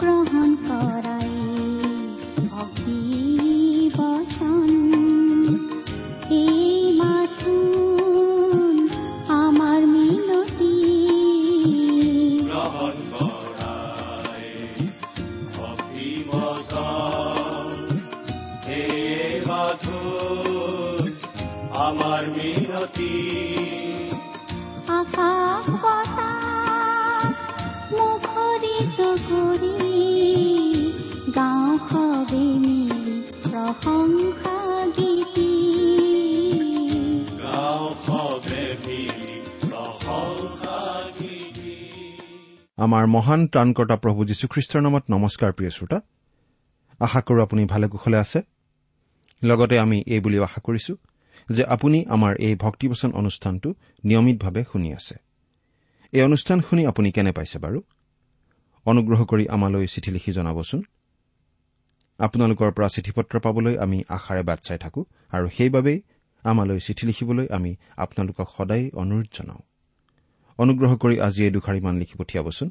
গ্ৰহণ আমাৰ মহান ত্ৰাণকৰ্তা প্ৰভু যীশুখ্ৰীষ্টৰ নামত নমস্কাৰ প্ৰিয় শ্ৰোতা। আশা কৰো আপুনি ভালে কুশলে আছে। লগতে আমি এই বুলিও আশা কৰিছো যে আপুনি আমাৰ এই ভক্তিবচন অনুষ্ঠানটো নিয়মিতভাৱে শুনি আছে। এই অনুষ্ঠান শুনি আপুনি কেনে পাইছে বাৰু? অনুগ্ৰহ কৰি আমালৈ চিঠি লিখি জনাবচোন। আপোনালোকৰ পৰা চিঠি পত্ৰ পাবলৈ আমি আশাৰে বাট চাই থাকো আৰু সেইবাবেই আমালৈ চিঠি লিখিবলৈ আমি আপোনালোকক সদায় অনুৰোধ জনাওঁ। অনুগ্ৰহ কৰি আজি এই দুখাৰিমান লিখি পঠিয়াবচোন।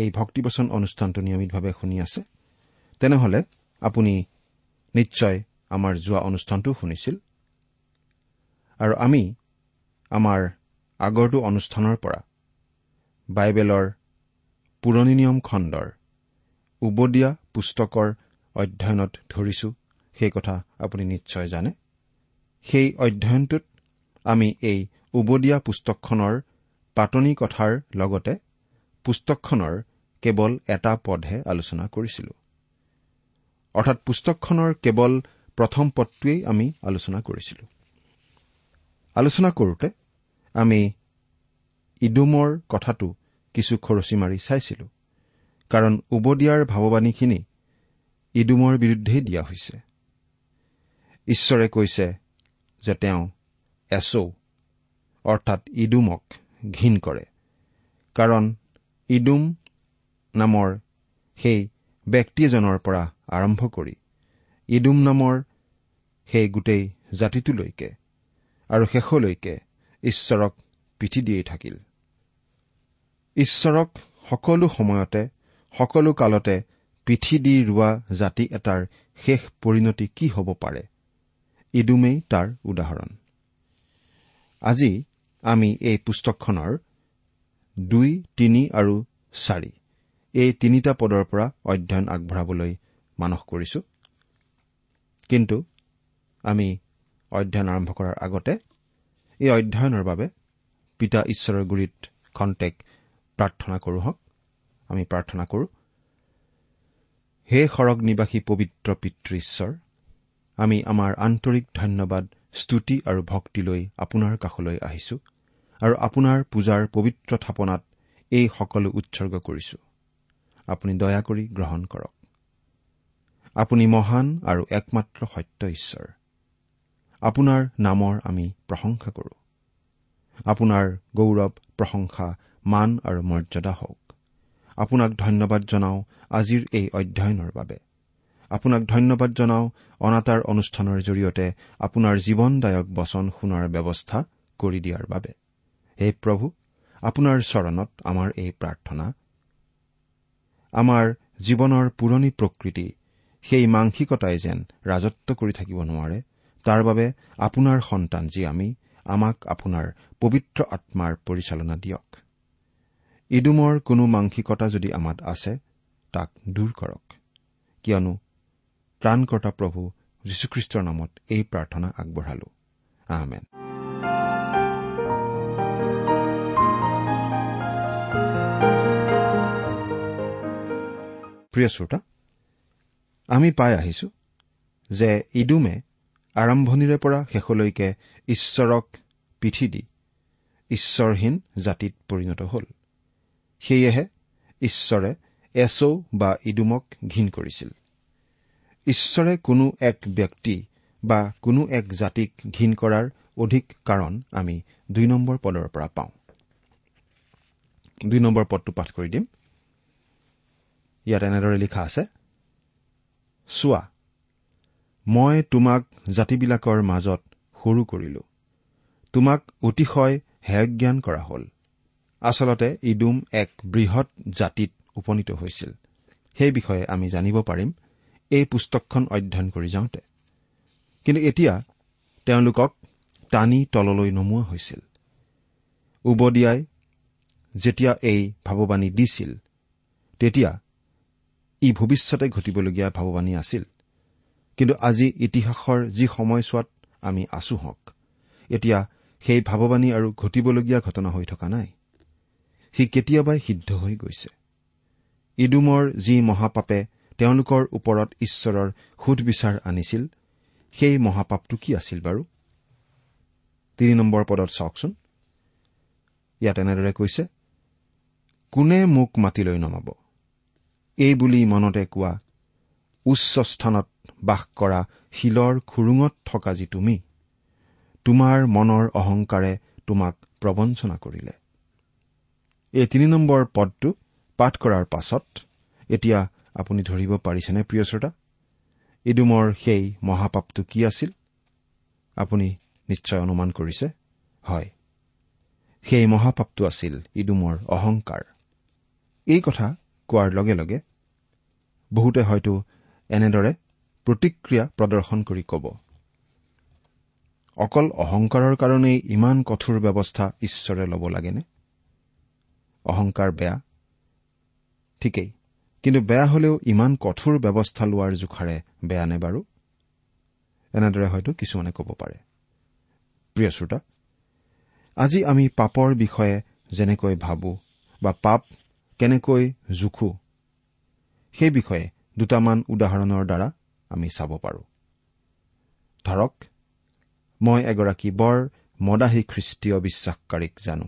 এই ভক্তিবচন অনুষ্ঠানটো নিয়মিতভাৱে শুনি আছে। তেনেহলে আপুনি নিশ্চয় আমাৰ যোৱা অনুষ্ঠানটো শুনিছিল। আৰু আমি আমাৰ আগৰটো অনুষ্ঠানৰ পৰা বাইবেলৰ পুৰণি নিয়ম খণ্ডৰ উবদীয়া পুস্তকৰ অধ্যয়নত ধৰিছো সেই কথা আপুনি নিশ্চয় জানে। সেই অধ্যয়নটোত আমি এই উবদীয়া পুস্তকখনৰ পাতনি কথাৰ লগতে পুস্তকখনৰ কেৱল এটা পদহে আলোচনা কৰিছিলো। অৰ্থাৎ পুস্তকখনৰ কেৱল প্ৰথম পদটোৱেই আমি আলোচনা কৰিছিলো। আলোচনা কৰোতে আমি ইডুমৰ কথাটো কিছু খৰচি মাৰি চাইছিলো কাৰণ উবদিয়াৰ ভাৱবাণীখিনি ইডুমৰ বিৰুদ্ধেই দিয়া হৈছে। ঈশ্বৰে কৈছে যে তেওঁ এছৌ অৰ্থাৎ ইডুমক ঘীন কৰে কাৰণ ইডুম নামৰ সেই ব্যক্তি এজনৰ পৰা আৰম্ভ কৰি ইডুম নামৰ সেই গোটেই জাতিটোলৈকে আৰু শেষলৈকে ঈশ্বৰক পিঠি দিয়েই থাকিল। ঈশ্বৰক সকলো সময়তে সকলো কালতে পিঠি দি ৰোৱা জাতি এটাৰ শেষ পৰিণতি কি হ'ব পাৰে? ইডুমেই তাৰ উদাহৰণ। আজি আমি এই পুস্তকখনৰ দুই তিনি আৰু চাৰি। এই তিনিটা পদৰ পৰা অধ্যয়ন আগবঢ়াবলৈ মানস কৰিছো। কিন্তু আমি অধ্যয়ন আৰম্ভ কৰাৰ আগতে এই অধ্যয়নৰ বাবে পিতা ঈশ্বৰৰ গুৰিত খন্তেক প্ৰাৰ্থনা কৰোঁ হওক। আমি প্ৰাৰ্থনা কৰো হে সৰগ নিবাসী পবিত্ৰ পিতৃ ঈশ্বৰ আমি আমাৰ আন্তৰিক ধন্যবাদ স্তুতি আৰু ভক্তিলৈ আপোনাৰ কাষলৈ আহিছো। আৰু আপোনাৰ পূজাৰ পবিত্ৰ থাপনাত এই সকলো উৎসৰ্গ কৰিছো। আপুনি দয়া কৰি গ্ৰহণ কৰক। আপুনি মহান আৰু একমাত্ৰ সত্য ঈশ্বৰ। আপোনাৰ নামৰ আমি প্ৰশংসা কৰো। আপোনাৰ গৌৰৱ প্ৰশংসা মান আৰু মৰ্যাদা হওক। আপোনাক ধন্যবাদ জনাওঁ আজিৰ এই অধ্যয়নৰ বাবে। আপোনাক ধন্যবাদ জনাওঁ অনাতাঁৰ অনুষ্ঠানৰ জৰিয়তে আপোনাৰ জীৱনদায়ক বচন শুনাৰ ব্যৱস্থা কৰি দিয়াৰ বাবে। হে প্ৰভু আপোনাৰ চৰণত আমাৰ এই প্ৰাৰ্থনা। আমাৰ জীৱনৰ পুৰণি প্ৰকৃতি সেই মাংসিকতাই যেন ৰাজত্ব কৰি থাকিব নোৱাৰে তাৰ বাবে আপোনাৰ সন্তান যি আমি আমাক আপোনাৰ পবিত্ৰ আত্মাৰ পৰিচালনা দিয়ক। ইডুমৰ কোনো মাংসিকতা যদি আমাত আছে তাক দূৰ কৰক। কিয়নো ত্ৰাণকৰ্তা প্ৰভু যীশুখ্ৰীষ্টৰ নামত এই প্ৰাৰ্থনা আগবঢ়ালো। আহমেন প্ৰিয় শ্ৰোতা আমি পাই আহিছো যে ইডুমে আৰম্ভণিৰে পৰা শেষলৈকে ঈশ্বৰক পিঠি দি ঈশ্বৰহীন জাতিত পৰিণত হ'ল। সেয়েহে ঈশ্বৰে এছৌ বা ইডুমক ঘীন কৰিছিল। ঈশ্বৰে কোনো এক ব্যক্তি বা কোনো এক জাতিক ঘীন কৰাৰ অধিক কাৰণ আমি দুই নম্বৰ পদৰ পৰা পাওঁ। দুই নম্বৰ পদটো পাঠ কৰি দিম। ইয়াত এনেদৰে লিখা আছে। চোৱা মই তোমাক জাতিবিলাকৰ মাজত সৰু কৰিলো। তোমাক অতিশয় হেয়জ্ঞান কৰা হ'ল। আচলতে ইডুম এক বৃহৎ জাতিত উপনীত হৈছিল। সেই বিষয়ে আমি জানিব পাৰিম এই পুস্তকখন অধ্যয়ন কৰি যাওঁতে। কিন্তু এতিয়া তেওঁলোকক টানি তললৈ নমোৱা হৈছিল। উবদিয়াই যেতিয়া এই ভাৱবাণী দিছিল তেতিয়া ই ভৱিষ্যতে ঘটিবলগীয়া ভাৱবাণী আছিল। কিন্তু আজি ইতিহাসৰ যি সময়ছোৱাত আমি আছো হওক এতিয়া সেই ভাৱবাণী আৰু ঘটিবলগীয়া ঘটনা হৈ থকা নাই। সি কেতিয়াবাই সিদ্ধ হৈ গৈছে। ইডুমৰ যি মহাপাপে তেওঁলোকৰ ওপৰত ঈশ্বৰৰ সুধবিচাৰ আনিছিল সেই মহাপাপটো কি আছিল বাৰু? তিনি নম্বৰ পদত চাওকচোন। ইয়াত এনেদৰে কৈছে কোনে মোক মাটিলৈ নমাব? এই বুলি মনতে কোৱা উচ্চ স্থানত বাস কৰা শিলৰ খুৰুঙত থকা যি তুমি তোমাৰ মনৰ অহংকাৰে তোমাক প্ৰবঞ্চনা কৰিলে। এই তিনি নম্বৰ পদটো পাঠ কৰাৰ পাছত এতিয়া আপুনি ধৰিব পাৰিছেনে প্ৰিয় শ্ৰোতা? ইডুমৰ সেই মহাপাপটো কি আছিল? আপুনি নিশ্চয় অনুমান কৰিছে? হয়। সেই মহাপাপটো আছিল ইডুমৰ অহংকাৰ। এই কথা কোৱাৰ লগে লগে বহুতে হয়তো এনেদৰে প্ৰতিক্ৰিয়া প্ৰদৰ্শন কৰি ক'ব। অকল অহংকাৰৰ কাৰণেই ইমান কঠোৰ ব্যৱস্থা ঈশ্বৰে ল'ব লাগেনে? অহংকাৰ বেয়া? ঠিকেই কিন্তু বেয়া হলেও ইমান কঠোৰ ব্যৱস্থা লোৱাৰ জোখাৰে বেয়া নে বাৰু? এনেদৰে হয়তো কিছুমানে ক'ব পাৰে। প্ৰিয় শ্ৰোতা আজি আমি পাপৰ বিষয়ে যেনেকৈ ভাবো বা পাপ কেনেকৈ জোখো? সেই বিষয়ে দুটামান উদাহৰণৰ দ্বাৰা আমি চাব পাৰো। ধৰক মই এগৰাকী বৰ মদাহী খ্ৰীষ্টীয় বিশ্বাসকাৰীক জানো।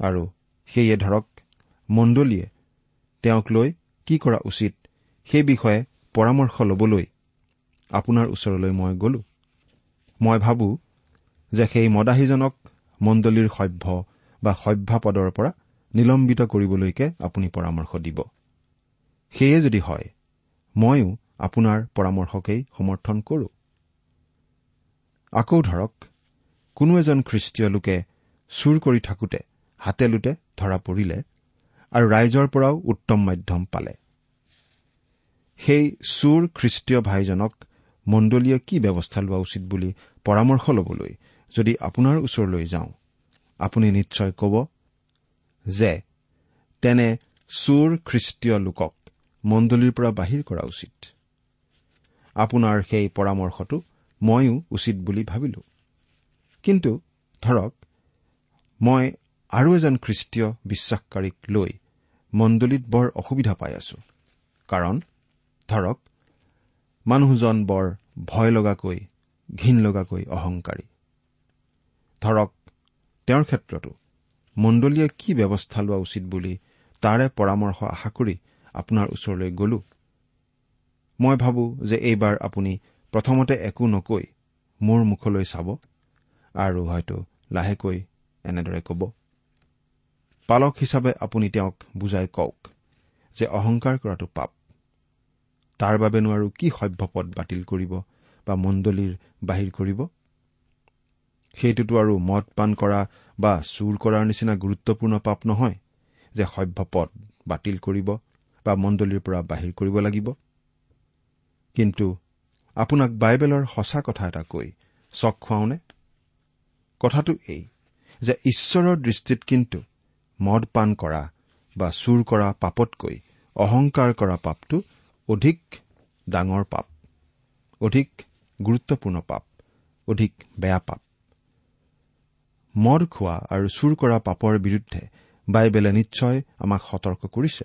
আৰু সেয়ে ধৰক মণ্ডলীয়ে তেওঁক লৈ কি কৰা উচিত সেই বিষয়ে পৰামৰ্শ ল'বলৈ আপোনাৰ ওচৰলৈ মই গলো। মই ভাবো যে সেই মদাহীজনক মণ্ডলীৰ সভ্য বা সভ্যাপদৰ পৰা নিলম্বিত কৰিবলৈকে আপুনি পৰামৰ্শ দিব। সেয়ে যদি হয় ময়ো আপোনাৰ পৰামৰ্শকেই সমৰ্থন কৰো। আকৌ ধৰক কোনো এজন খ্ৰীষ্টীয় লোকে চুৰ কৰি থাকোতে হাতে লোটে ধৰা পৰিলে আৰু ৰাইজৰ পৰাও উত্তম মাধ্যম পালে। সেই চুৰ খ্ৰীষ্টীয় ভাইজনক মণ্ডলীয়ে কি ব্যৱস্থা লোৱা উচিত বুলি পৰামৰ্শ ল'বলৈ যদি আপোনাৰ ওচৰলৈ যাওঁ আপুনি নিশ্চয় ক'ব যে তেনে চুৰ খ্ৰীষ্টীয় লোকক মণ্ডলীৰ পৰা বাহিৰ কৰা উচিত। আপোনাৰ সেই পৰামৰ্শটো ময়ো উচিত বুলি ভাবিলো। কিন্তু ধৰক মই আৰু এজন খ্ৰীষ্টীয় বিশ্বাসকাৰীক লৈ মণ্ডলীত বৰ অসুবিধা পাই আছো। কাৰণ ধৰক মানুহজন বৰ ভয় লগাকৈ ঘীন লগাকৈ অহংকাৰী। ধৰক তেওঁৰ ক্ষেত্ৰতো মণ্ডলীয়ে কি ব্যৱস্থা লোৱা উচিত বুলি তাৰে পৰামৰ্শ আশা কৰি আপোনাৰ ওচৰলৈ গলো। মই ভাবো যে এইবাৰ আপুনি প্ৰথমতে একো নকৈ মোৰ মুখলৈ চাব আৰু হয়তো লাহেকৈ এনেদৰে ক'ব। পালক হিচাপে আপুনি তেওঁক বুজাই কওক যে অহংকাৰ কৰাটো পাপ। তাৰ বাবেনো আৰু কি সভ্যপদ বাতিল কৰিব বা মণ্ডলীৰ বাহিৰ কৰিব? সেইটোতো আৰু মদ পান কৰা বা চুৰ কৰাৰ নিচিনা গুৰুত্বপূৰ্ণ পাপ নহয় যে সভ্যপদ বাতিল কৰিব বা মণ্ডলীৰ পৰা বাহিৰ কৰিব লাগিব। কিন্তু আপোনাক বাইবেলৰ সঁচা কথা এটা কৈ চক খুৱাওনে? কথাটো এই যে ঈশ্বৰৰ দৃষ্টিত কিন্তু মদ পান কৰা বা চুৰ কৰা পাপতকৈ অহংকাৰ কৰা পাপটো অধিক ডাঙৰ পাপ অধিক গুৰুত্বপূৰ্ণ পাপ অধিক বেয়া পাপ। মদ খোৱা আৰু চুৰ কৰা পাপৰ বিৰুদ্ধে বাইবেলে নিশ্চয় আমাক সতৰ্ক কৰিছে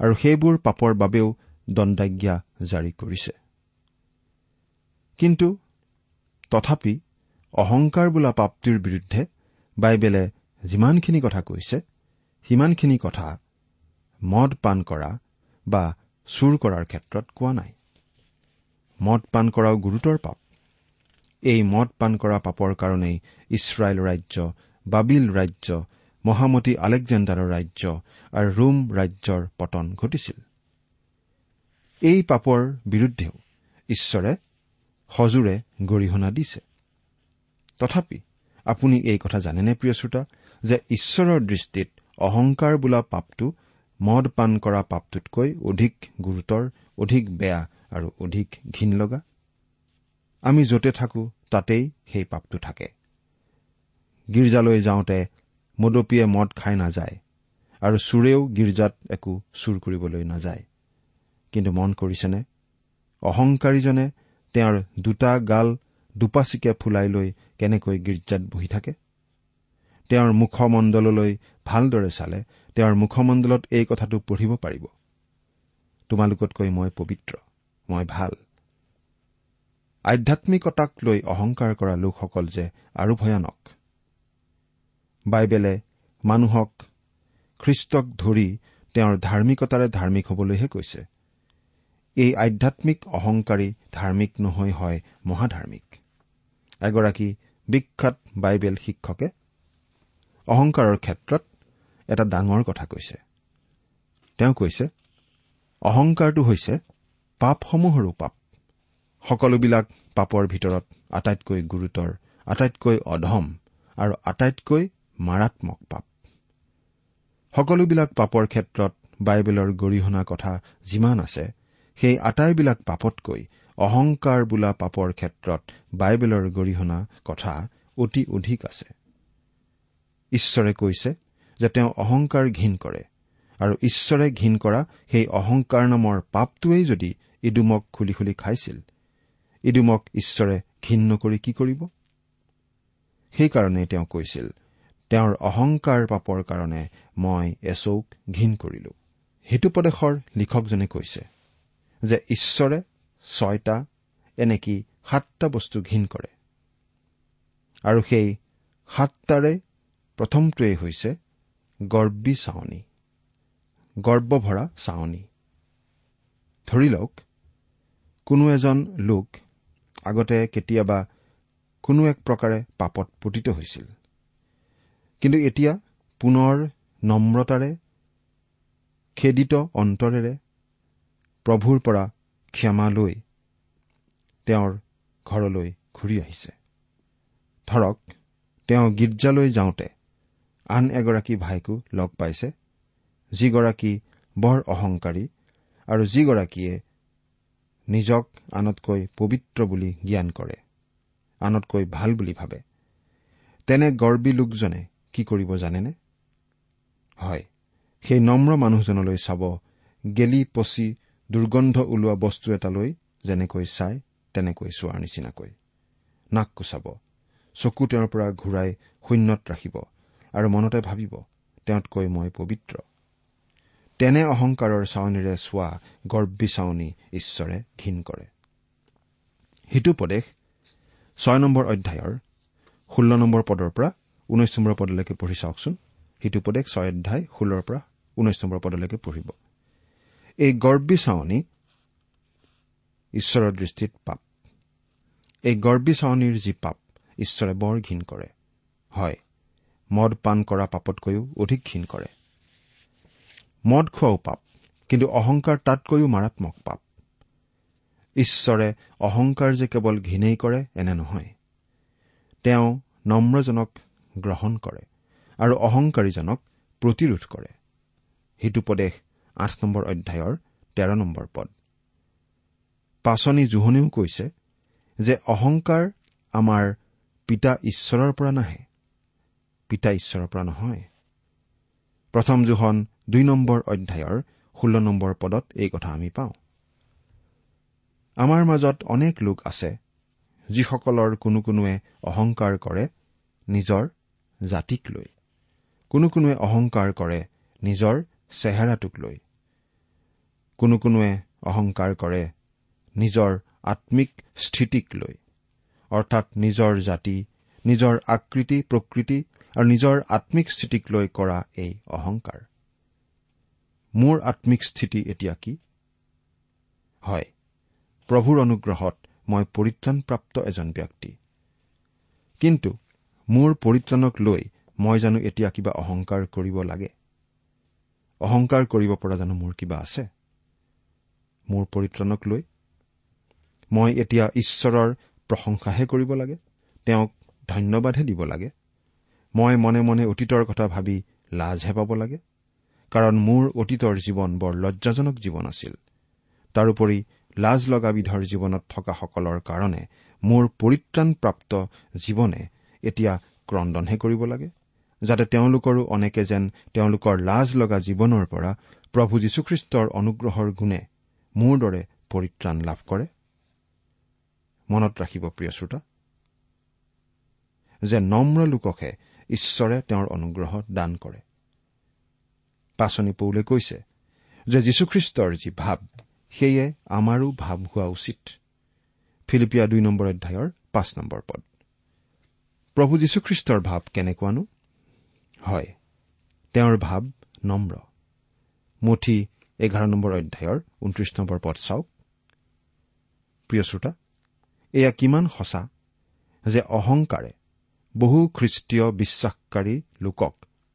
আৰু সেইবোৰ পাপৰ বাবেও দণ্ডাজ্ঞা জাৰি কৰিছে। কিন্তু তথাপি অহংকাৰ বোলা পাপটিৰ বিৰুদ্ধে বাইবেলে যিমানখিনি কথা কৈছে সিমানখিনি কথা মদ পান কৰা বা চুৰ কৰাৰ ক্ষেত্ৰত কোৱা নাই। মদ পান কৰাও গুৰুতৰ পাপ। এই মদ পান কৰা পাপৰ কাৰণেই ইছৰাইল ৰাজ্য বাবিল ৰাজ্য মহামতী আলেকজেণ্ডাৰৰ ৰাজ্য আৰু ৰোম ৰাজ্যৰ পতন ঘটিছিল। এই পাপৰ বিৰুদ্ধেও ঈশ্বৰে সজোৰে গৰিহণা দিছে। তথাপি আপুনি এই কথা জানেনে প্ৰিয় শ্ৰোতা যে ঈশ্বৰৰ দৃষ্টিত অহংকাৰ বোলা পাপটো মদ পান কৰা পাপটোতকৈ অধিক গুৰুতৰ অধিক বেয়া আৰু অধিক ঘীন লগা? আমি য'তে থাকো তাতেই সেই পাপটো থাকে। গীৰ্জালৈ যাওঁতে মদপীয়ে মদ খাই নাযায় আৰু চোৰেও গীৰ্জাত একো চুৰ কৰিবলৈ নাযায়। কিন্তু মন কৰিছেনে? অহংকাৰীজনে তেওঁৰ দুটা গাল দুপাচিকে ফুলাই লৈ কেনেকৈ গীৰ্জাত বহি থাকে? তেওঁৰ মুখমণ্ডললৈ ভালদৰে চালে তেওঁৰ মুখমণ্ডলত এই কথাটো পঢ়িব পাৰিব। তোমালোকতকৈ মই পবিত্ৰ মই ভাল। আধ্যামিকতাক লৈ অহংকাৰ কৰা লোকসকল যে আৰু ভয়ানক। বাইবেলে মানুহক খ্ৰীষ্টক ধৰি তেওঁৰ ধাৰ্মিকতাৰে ধাৰ্মিক হবলৈহে কৈছে। এই আধ্যামিক অহংকাৰী ধাৰ্মিক নহৈ হয় মহাধাৰ্মিক। এগৰাকী বিখ্যাত বাইবেল শিক্ষকে অহংকাৰৰ ক্ষেত্ৰত এটা ডাঙৰ কথা কৈছে। তেওঁ কৈছে অহংকাৰটো হৈছে পাপসমূহৰো পাপ। সকলোবিলাক পাপৰ ভিতৰত আটাইতকৈ গুৰুতৰ আটাইতকৈ অধম আৰু আটাইতকৈ মাৰাত্মক পাপ। সকলোবিলাক পাপৰ ক্ষেত্ৰত বাইবেলৰ গৰিহণা কথা যিমান আছে সেই আটাইবিলাক পাপতকৈ অহংকাৰ বোলা পাপৰ ক্ষেত্ৰত বাইবেলৰ গৰিহণা কথা অতি অধিক আছে। ঈশ্বৰে কৈছে যে তেওঁ অহংকাৰ ঘীন কৰে আৰু ঈশ্বৰে ঘীন কৰা সেই অহংকাৰ নামৰ পাপটোৱেই যদি ইডুমক খুলি খুলি খাইছিল ইডুমক ঈশ্বৰে ঘীন নকৰি কি কৰিব? সেইকাৰণে তেওঁ কৈছিল তেওঁৰ অহংকাৰ পাপৰ কাৰণে মই এচৌক ঘীন কৰিলো। হিতুপদেশৰ লিখকজনে কৈছে যে ঈশ্বৰে ছয়টা এনেকি সাতটা বস্তু ঘীন কৰে। আৰু সেই সাতটাৰে প্ৰথমটোৱেই হৈছে গৰ্বী চাৱনী গৰ্বভৰা চাৱনী। ধৰি লওক কোনো এজন লোক আগতে কেতিয়াবা কোনো এক প্ৰকাৰে পাপত পতিত হৈছিল। কিন্তু এতিয়া পুনৰ নম্ৰতাৰে খেদিত অন্তৰেৰে প্ৰভুৰ পৰা ক্ষমা লৈ তেওঁৰ ঘৰলৈ ঘূৰি আহিছে। ধৰক তেওঁ গীৰ্জালৈ যাওঁতে আন এগৰাকী ভাইকো লগ পাইছে যিগৰাকী বৰ অহংকাৰী আৰু যিগৰাকীয়ে নিজক আনতকৈ পবিত্ৰ বুলি জ্ঞান কৰে আনতকৈ ভাল বুলি ভাবে। তেনে গৰ্বী লোকজনে কি কৰিব জানেনে? হয় সেই নম্ৰ মানুহজনলৈ চাব গেলি পচি দুৰ্গন্ধ ওলোৱা বস্তু এটালৈ যেনেকৈ চাই তেনেকৈ চোৱাৰ নিচিনাকৈ। নাক কোচাব চকু তেওঁৰ পৰা ঘূৰাই শূন্যত ৰাখিব আৰু মনতে ভাবিব তেওঁতকৈ মই পবিত্ৰ। তেনে অহংকাৰৰ চাৱনীৰে চোৱা গৰ্বী চাৱনী ঈশ্বৰে ঘীন কৰে। সিটোপদেশ ছয় নম্বৰ অধ্যায়ৰ ষোল্ল নম্বৰ পদৰ পৰা ঊনৈশ নম্বৰ পদলৈকে পঢ়ি চাওকচোন। সিটোপদেশ ছয় অধ্যায় ষোল্লৰ পৰা ঊনৈশ নম্বৰ পদলৈকে পঢ়িব। এই গৰ্বী চাৱনী ঈশ্বৰৰ দৃষ্টিত পাপ। এই গৰ্বী চাৱনীৰ যি পাপ ঈশ্বৰে বৰ ঘীন কৰে। হয় মদ পান কৰা পাপতকৈও অধিক ঘীন কৰে। মদ খোৱাও পাপ কিন্তু অহংকাৰ তাতকৈও মাৰাত্মক পাপ। ঈশ্বৰে অহংকাৰ যে কেৱল ঘীনেই কৰে এনে নহয়। তেওঁ নম্ৰজনক গ্ৰহণ কৰে আৰু অহংকাৰীজনক প্ৰতিৰোধ কৰে। হিতুপদেশ আঠ নম্বৰ অধ্যায়ৰ তেৰ নম্বৰ পদ। পাচনি জোহনেও কৈছে যে অহংকাৰ আমাৰ পিতা ঈশ্বৰৰ পৰা নাহে। পিতা ঈশ্বৰৰ পৰা নহয়। প্ৰথম জোহন দুই নম্বৰ অধ্যায়ৰ ষোল্ল নম্বৰ পদত এই কথা আমি পাওঁ। আমাৰ মাজত অনেক লোক আছে যিসকলৰ কোনো কোনোৱে অহংকাৰ কৰে নিজৰ জাতিক লৈ কোনো কোনোৱে অহংকাৰ কৰে নিজৰ চেহেৰাটোক লৈ। কোনো কোনোৱে অহংকাৰ কৰে নিজৰ আম্মিক স্থিতিক লৈ। অৰ্থাৎ নিজৰ জাতি নিজৰ আকৃতি প্ৰকৃতি আৰু নিজৰ আম্মিক স্থিতিক লৈ কৰা এই অহংকাৰ। মোৰ আম্মিক স্থিতি এতিয়া কি? হয় প্ৰভুৰ অনুগ্ৰহত মই পৰিত্ৰাণপ্ৰাপ্ত এজন ব্যক্তি। কিন্তু মোৰ পৰিত্ৰাণক লৈ মই জানো এতিয়া কিবা অহংকাৰ কৰিব লাগে। অহংকাৰ কৰিব পৰা জানো মোৰ কিবা আছে? মোৰ পৰিত্ৰাণক লৈ মই এতিয়া ঈশ্বৰৰ প্ৰশংসাহে কৰিব লাগে তেওঁক ধন্যবাদহে দিব লাগে। মই মনে মনে অতীতৰ কথা ভাবি লাজহে পাব লাগে কাৰণ মোৰ অতীতৰ জীৱন বৰ লজ্জাজনক জীৱন আছিল। তাৰোপৰি লাজ লগা বিধৰ জীৱনত থকাসকলৰ কাৰণে মোৰ পৰিত্ৰাণপ্ৰাপ্ত জীৱনে এতিয়া ক্ৰদনহে কৰিব লাগে যাতে তেওঁলোকৰো অনেকে যেন তেওঁলোকৰ লাজ লগা জীৱনৰ পৰা প্ৰভু যীশুখ্ৰীষ্টৰ অনুগ্ৰহৰ গুণে মোৰ দৰে পৰিত্ৰাণ লাভ কৰে। মনত ৰাখিব প্ৰিয় শ্ৰোতা যে নম্ৰ লোককহে ঈশ্বৰে তেওঁৰ অনুগ্ৰহ দান কৰে। পাচনি পৌলে কৈছে যে যীশুখ্ৰীষ্টৰ যি ভাৱ সেয়ে আমাৰো ভাৱ হোৱা উচিত। ফিলিপিয়া দুই নম্বৰ অধ্যায়ৰ পাঁচ নম্বৰ পদ। প্ৰভু যীশুখ্ৰীষ্টৰ ভাৱ কেনেকুৱানো? হয় তেওঁৰ ভাৱ নম্ৰ। মুঠি এঘাৰ নম্বৰ অধ্যায়ৰ ঊনত্ৰিশ নম্বৰ পদ চাওক। প্ৰিয় শ্ৰোতা এয়া কিমান সঁচা যে অহংকাৰে বহু খ্ৰীষ্টীয় বিশ্বাসকাৰী লোকক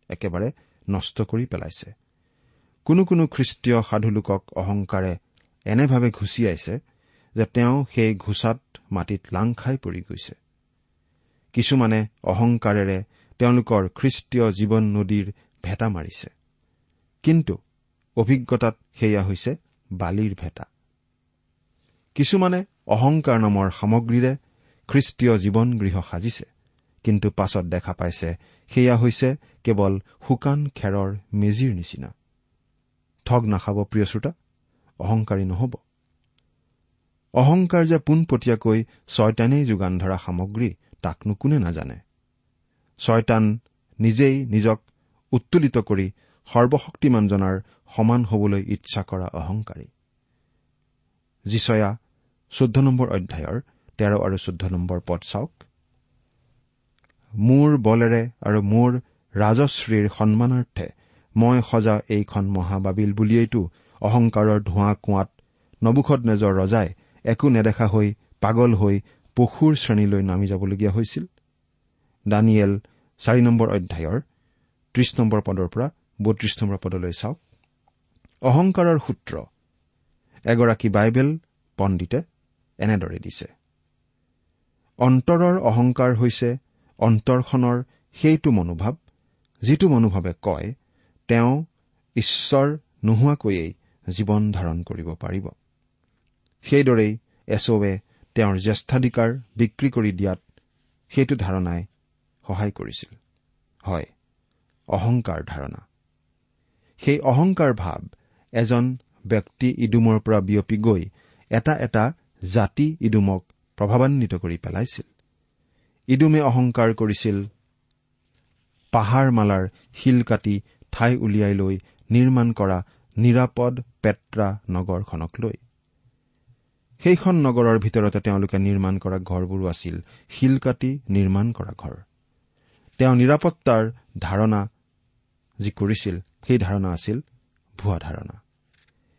একেবাৰে নষ্ট কৰি পেলাইছে। কোনো কোনো খ্ৰীষ্টীয় সাধু লোকক অহংকাৰে এনেভাৱে ঘুচিয়াইছে যে তেওঁ সেই ঘোচাত মাটিত লাং খাই পৰি গৈছে। কিছুমানে অহংকাৰেৰে তেওঁলোকৰ খ্ৰীষ্টীয় জীৱন নদীৰ ভেটা মাৰিছে। কিন্তু অভিজ্ঞতাত সেয়া হৈছে বালিৰ ভেটা। কিছুমানে অহংকাৰ নামৰ সামগ্ৰীৰে খ্ৰীষ্টীয় জীৱন গৃহ সাজিছে কিন্তু পাছত দেখা পাইছে সেয়া হৈছে কেৱল শুকান খেৰৰ মেজিৰ নিচিনা। ঠগ নাখাব প্ৰিয় শ্ৰোতা অহংকাৰী নহব। অহংকাৰ যে পোনপটীয়াকৈ ছয়তানেই যোগান ধৰা সামগ্ৰী তাকনো কোনে নাজানে। ছয়তান নিজেই নিজক উত্তোলিত কৰি সৰ্বশক্তিমানজনাৰ সমান হবলৈ ইচ্ছা কৰা অহংকাৰী। যিচয়া চৈধ্য নম্বৰ অধ্যায়ৰ তেৰ আৰু চৈধ্য নম্বৰ পদ চাওক। মোৰ বলেৰে আৰু মোৰ ৰাজশ্ৰীৰ সন্মানাৰ্থে মই সজা এইখন মহাবাবিল বুলিয়েইতো অহংকাৰৰ ধোঁৱা কোৱাত নবুখত নেজৰ ৰজাই একো নেদেখা হৈ পাগল হৈ পশুৰ শ্ৰেণীলৈ নামি যাবলগীয়া হৈছিল। দানিয়েল চাৰি নম্বৰ অধ্যায়ৰ ত্ৰিশ নম্বৰ পদৰ পৰা বত্ৰিশ নম্বৰ পদলৈ চাওক। অহংকাৰৰ সূত্ৰ। এগৰাকী বাইবেল পণ্ডিতে এনেদৰে দিছে। অন্তৰৰ অহংকাৰ হৈছে অন্তৰখনৰ সেইটো মনোভাৱ যিটো মনোভাৱে কয় তেওঁ ঈশ্বৰ নোহোৱাকৈয়েই জীৱন ধাৰণ কৰিব পাৰিব। সেইদৰেই এছৱে তেওঁৰ জ্যেষ্ঠাধিকাৰ বিক্ৰী কৰি দিয়াত সেইটো ধাৰণাই সহায় কৰিছিল। হয় অহংকাৰ ধাৰণা। সেই অহংকাৰ ভাৱ এজন ব্যক্তি ইডুমৰ পৰা বিয়পি গৈ এটা এটা জাতি ইডুমক প্ৰভাৱান্বিত কৰি পেলাইছিল। ইডুমে অহংকাৰ কৰিছিল পাহাৰমালাৰ শিল কাটি ঠাই উলিয়াই লৈ নিৰ্মাণ কৰা নিৰাপদ পেট্ৰা নগৰখনক লৈ। সেইখন নগৰৰ ভিতৰতে তেওঁলোকে নিৰ্মাণ কৰা ঘৰবোৰো আছিল। শিল কাটি নিৰ্মাণ কৰা ঘৰ। তেওঁ নিৰাপত্তাৰ ধাৰণা যি কৰিছিল সেই ধাৰণা আছিল ভুৱা ধাৰণা।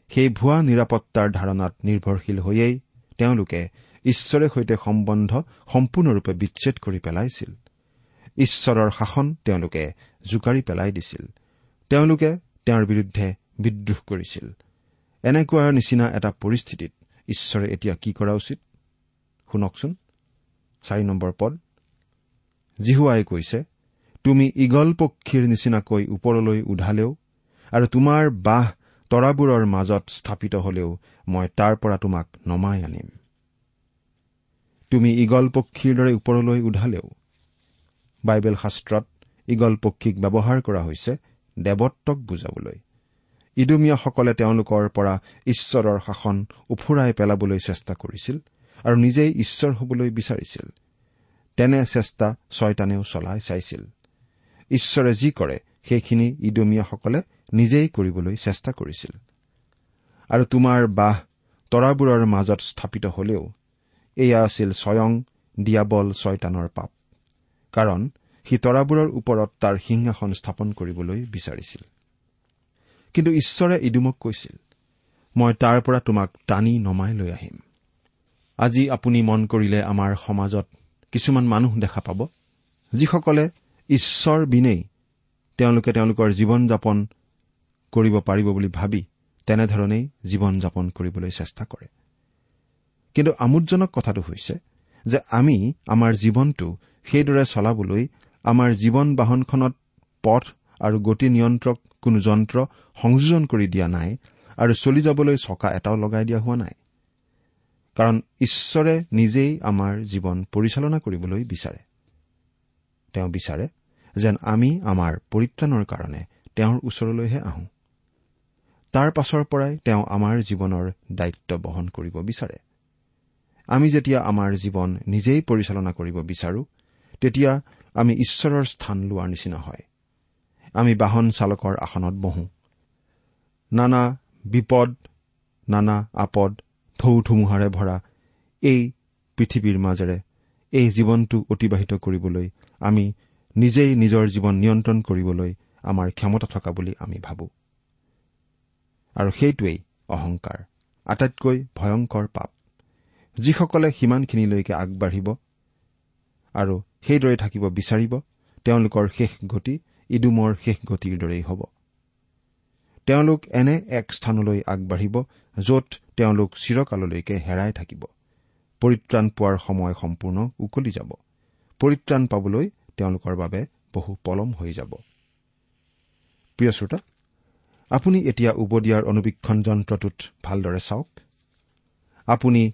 সেই ভুৱা নিৰাপত্তাৰ ধাৰণাত নিৰ্ভৰশীল হৈয়েই তেওঁলোকে ঈশ্বৰে সৈতে সম্বন্ধ সম্পূৰ্ণৰূপে বিচ্ছেদ কৰি পেলাইছিল। ঈশ্বৰৰ শাসন তেওঁলোকে জোকাৰি পেলাই দিছিল। তেওঁলোকে তেওঁৰ বিৰুদ্ধে বিদ্ৰোহ কৰিছিল। এনেকুৱা নিচিনা এটা পৰিস্থিতিত ঈশ্বৰে এতিয়া কি কৰা উচিত? শুনকচোন। চাৰি নম্বৰ পদ। জিহুৱাই কৈছে তুমি ইগল পক্ষীৰ নিচিনাকৈ ওপৰলৈ উধালেও আৰু তোমাৰ বাহ তৰাবোৰৰ মাজত স্থাপিত হলেও মই তাৰ পৰা তোমাক নমাই আনিম। তুমি ইগল পক্ষীৰ দৰে ওপৰলৈ উধালেও। বাইবেল শাস্ত্ৰত ইগল পক্ষীক ব্যৱহাৰ কৰা হৈছে দেৱত্বক বুজাবলৈ। ইডুমীয়াসকলে তেওঁলোকৰ পৰা ঈশ্বৰৰ শাসন উফুৰাই পেলাবলৈ চেষ্টা কৰিছিল আৰু নিজেই ঈশ্বৰ হবলৈ বিচাৰিছিল। তেনে চেষ্টা ছয়তানেও চলাই চাইছিল। ঈশ্বৰে যি কৰে সেইখিনি ইডমীয়াসকলে নিজেই কৰিবলৈ চেষ্টা কৰিছিল। আৰু তোমাৰ বাহ তৰাবোৰৰ মাজত স্থাপিত হলেও এয়া আছিল স্বয়ং দিয়াবল ছয়তানৰ পাপ। কাৰণ সি তৰাবোৰৰ ওপৰত তাৰ সিংহাসন স্থাপন কৰিবলৈ বিচাৰিছিল। কিন্তু ঈশ্বৰে ইডুমক কৈছিল মই তাৰ পৰা তোমাক টানি নমাই লৈ আহিম। আজি আপুনি মন কৰিলে আমাৰ সমাজত কিছুমান মানুহ দেখা পাব যিসকলে ঈশ্বৰ বিনেই তেওঁলোকে তেওঁলোকৰ জীৱন যাপন কৰিব পাৰিব বুলি ভাবি তেনেধৰণেই জীৱন যাপন কৰিবলৈ চেষ্টা কৰে। কিন্তু আমোদজনক কথাটো হৈছে যে আমি আমাৰ জীৱনটো সেইদৰে চলাবলৈ আমাৰ জীৱন বাহনখনত পথ আৰু গতি নিয়ন্ত্ৰক কোনো যন্ত্ৰ সংযোজন কৰি দিয়া নাই আৰু চলি যাবলৈ চকা এটাও লগাই দিয়া হোৱা নাই। কাৰণ ঈশ্বৰে নিজেই আমাৰ জীৱন পৰিচালনা কৰিবলৈ বিচাৰে। তেওঁ বিচাৰে যেন আমি আমাৰ পৰিত্ৰাণৰ কাৰণে তেওঁৰ ওচৰলৈহে আহোঁ। তাৰ পাছৰ পৰাই তেওঁ আমাৰ জীৱনৰ দায়িত্ব বহন কৰিব বিচাৰে। আমি যেতিয়া আমাৰ জীৱন নিজেই পৰিচালনা কৰিব বিচাৰো তেতিয়া আমি ঈশ্বৰৰ স্থান লোৱাৰ নিচিনা হয়। আমি বাহন চালকৰ আসনত বহো। নানা বিপদ নানা আপদ ঢৌ ধুমুহাৰে ভৰা এই পৃথিৱীৰ মাজেৰে এই জীৱনটো অতিবাহিত কৰিবলৈ আমি নিজেই নিজৰ জীৱন নিয়ন্ত্ৰণ কৰিবলৈ আমাৰ ক্ষমতা থকা বুলি আমি ভাবো। আৰু সেইটোৱেই অহংকাৰ আটাইতকৈ ভয়ংকৰ পাপ যিসকলে সিমানখিনিলৈকে আগবাঢ়িব আৰু সেইদৰে থাকিব বিচাৰিব তেওঁলোকৰ শেষ গতি ইডুমৰ শেষ গতিৰ দৰেই হ'ব। তেওঁলোক এনে এক স্থানলৈ আগবাঢ়িব য'ত তেওঁলোক চিৰকাললৈকে হেৰাই থাকিব। পৰিত্ৰাণ পোৱাৰ সময় সম্পূৰ্ণ উকলি যাব। পৰিত্ৰাণ পাবলৈ তেওঁলোকৰ বাবে বহু পলম হৈ যাব। প্ৰিয় শ্ৰোতা আপুনি এতিয়া উবদিয়াৰ অনুবীক্ষণ যন্ত্ৰটোত ভালদৰে চাওক। আপুনি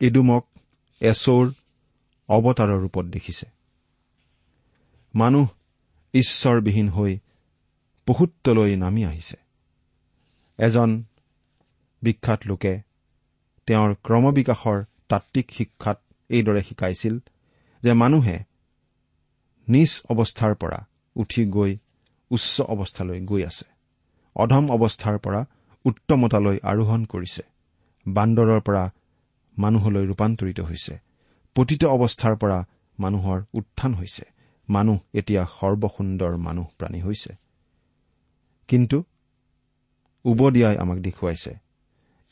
ইডুমক এচৌৰ অৱতাৰৰ ৰূপত দেখিছে। মানুহ ঈশ্বৰবিহীন হৈ পশুত্বলৈ নামি আহিছে। এজন বিখ্যাত লোকে তেওঁৰ ক্ৰমবিকাশৰ তাত্বিক শিক্ষাত এইদৰে শিকাইছিল যে মানুহে নিজ অৱস্থাৰ পৰা উঠি গৈ উচ্চ অৱস্থালৈ গৈ আছে অধম অৱস্থাৰ পৰা উত্তমতালৈ আৰোহণ কৰিছে বান্দৰৰ পৰা মানুহলৈ ৰূপান্তৰিত হৈছে পতিত অৱস্থাৰ পৰা মানুহৰ উত্থান হৈছে। মানুহ এতিয়া সৰ্বসুন্দৰ মানুহ প্ৰাণী হৈছে। কিন্তু উবদিয়াই আমাক দেখুৱাইছে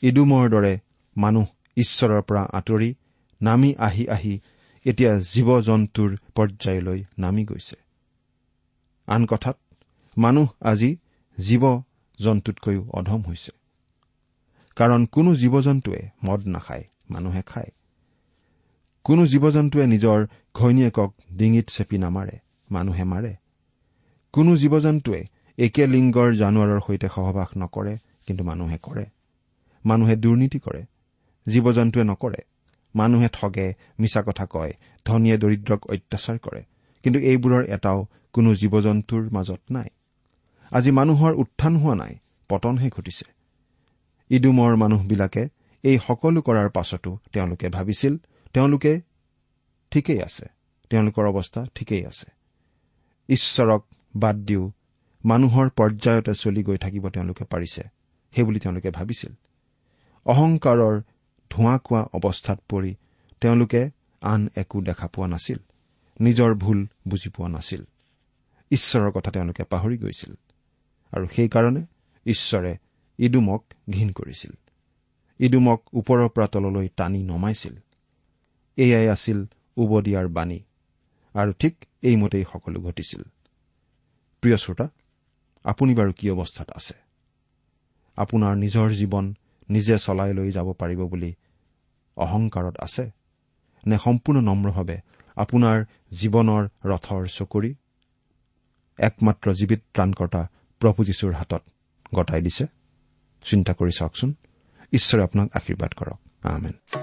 ইডুমৰ দৰে মানুহ ঈশ্বৰৰ পৰা আঁতৰি নামি আহি আহি এতিয়া জীৱ জন্তুৰ পৰ্যায়লৈ নামি গৈছে। আন কথাত মানুহ আজি জীৱ জন্তুতকৈও অধম হৈছে। কাৰণ কোনো জীৱ জন্তুৱে মদ নাখায় মানুহে খায়। কোনো জীৱ জন্তুৱে নিজৰ ঘৈণীয়েকক ডিঙিত চেপি নামাৰে মানুহে মাৰে। কোনো জীৱ জন্তুৱে একে লিংগৰ জানুৱাৰৰ সৈতে সহবাস নকৰে কিন্তু মানুহে কৰে। মানুহে দুৰ্নীতি কৰে জীৱ জন্তুৱে নকৰে। মানুহে ঠগে মিছা কথা কয় ধনীয়ে দৰিদ্ৰক অত্যাচাৰ কৰে। কিন্তু এইবোৰৰ এটাও কোনো জীৱ জন্তুৰ মাজত নাই। আজি মানুহৰ উত্থান হোৱা নাই পতনহে ঘটিছে। ইডুমৰ মানুহবিলাকে এই সকলো কৰাৰ পাছতো তেওঁলোকে ভাবিছিল তেওঁলোকে ঠিকেই আছে। তেওঁলোকৰ অৱস্থা ঠিকেই আছে। ঈশ্বৰক বাদ দিও মানুহৰ পৰ্যায়তে চলি গৈ থাকিব তেওঁলোকে পাৰিছে সেইবুলি তেওঁলোকে ভাবিছিল। অহংকাৰৰ ধোঁৱা কোৱা অৱস্থাত পৰি তেওঁলোকে আন একো দেখা পোৱা নাছিল নিজৰ ভুল বুজি পোৱা নাছিল। ঈশ্বৰৰ কথা তেওঁলোকে পাহৰি গৈছিল আৰু সেইকাৰণে ঈশ্বৰে ইডুমক ঘীন কৰিছিল। ইডুমক ওপৰৰ পৰা তললৈ টানি নমাইছিল। এয়াই আছিল উবদিয়াৰ বাণী আৰু ঠিক এইমতেই সকলো ঘটিছিল। প্ৰিয় শ্ৰোতা আপুনি বাৰু কি অৱস্থাত আছে? আপোনাৰ নিজৰ জীৱন নিজে চলাই লৈ যাব পাৰিব বুলি অহংকাৰত আছে? নে সম্পূৰ্ণ নম্ৰভাৱে আপোনাৰ জীৱনৰ ৰথৰ চকৰি? একমাত্ৰ জীৱিত ত্ৰাণকৰ্তা প্ৰভু যীশুৰ হাতত গতাই দিছে। চিন্তা কৰি চাওকচোন ঈশ্বৰে আপোনাক আশীৰ্বাদ কৰক।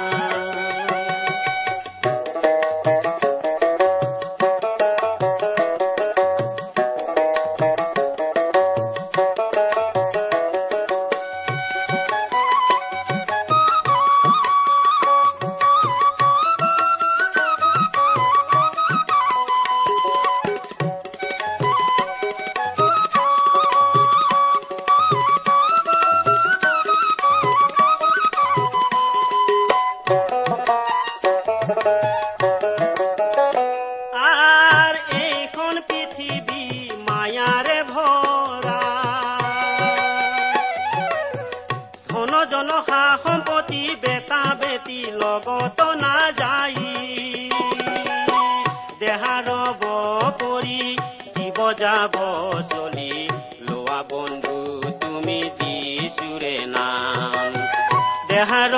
দেহাৰ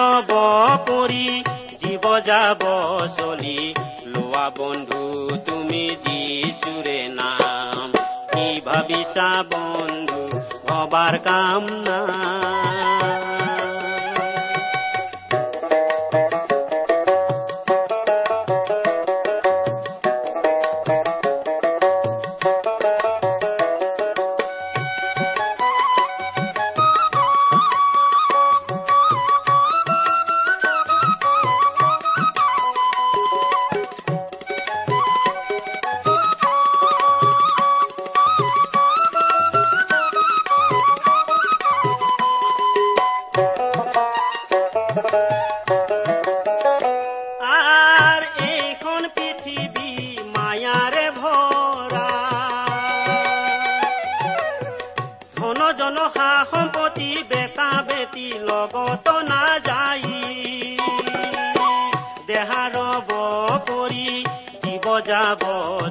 কৰি জীৱ যাব চলি। লোৱা বন্ধু, তুমি যি যিচুৰে নাম। কি ভাবিছা বন্ধু ভবাৰ কাম না ধন জন সা সম্পত্তি বেটা বেটি লগত নাযায়। দেহাৰ কৰি জীৱ যাব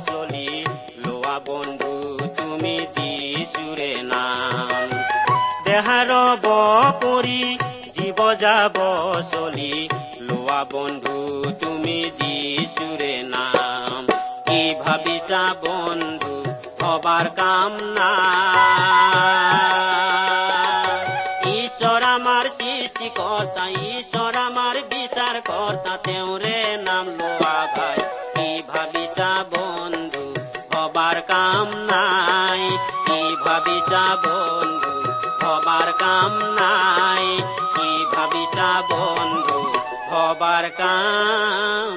চলি। লোৱা বন্ধু তুমি যিচুৰে নাম। দেহাৰ কৰি জীৱ যাব চলি। লোৱা বন্ধু তুমি যিচুৰে নাম। কি ভাবিছা বন্ধু হবাৰ কাম না। ঈশ্বৰ আমাৰ সৃষ্টিকৰ্তা ঈশ্বৰ আমাৰ বিচাৰ কৰ্তা তেওঁৰে নাম লোৱা ভাই। কি ভাবিছা বন্ধু হবার কাম নাই। কি ভাবিছা বন্ধু হবার কাম নাই। কি ভাবিছা বন্ধু হবার কাম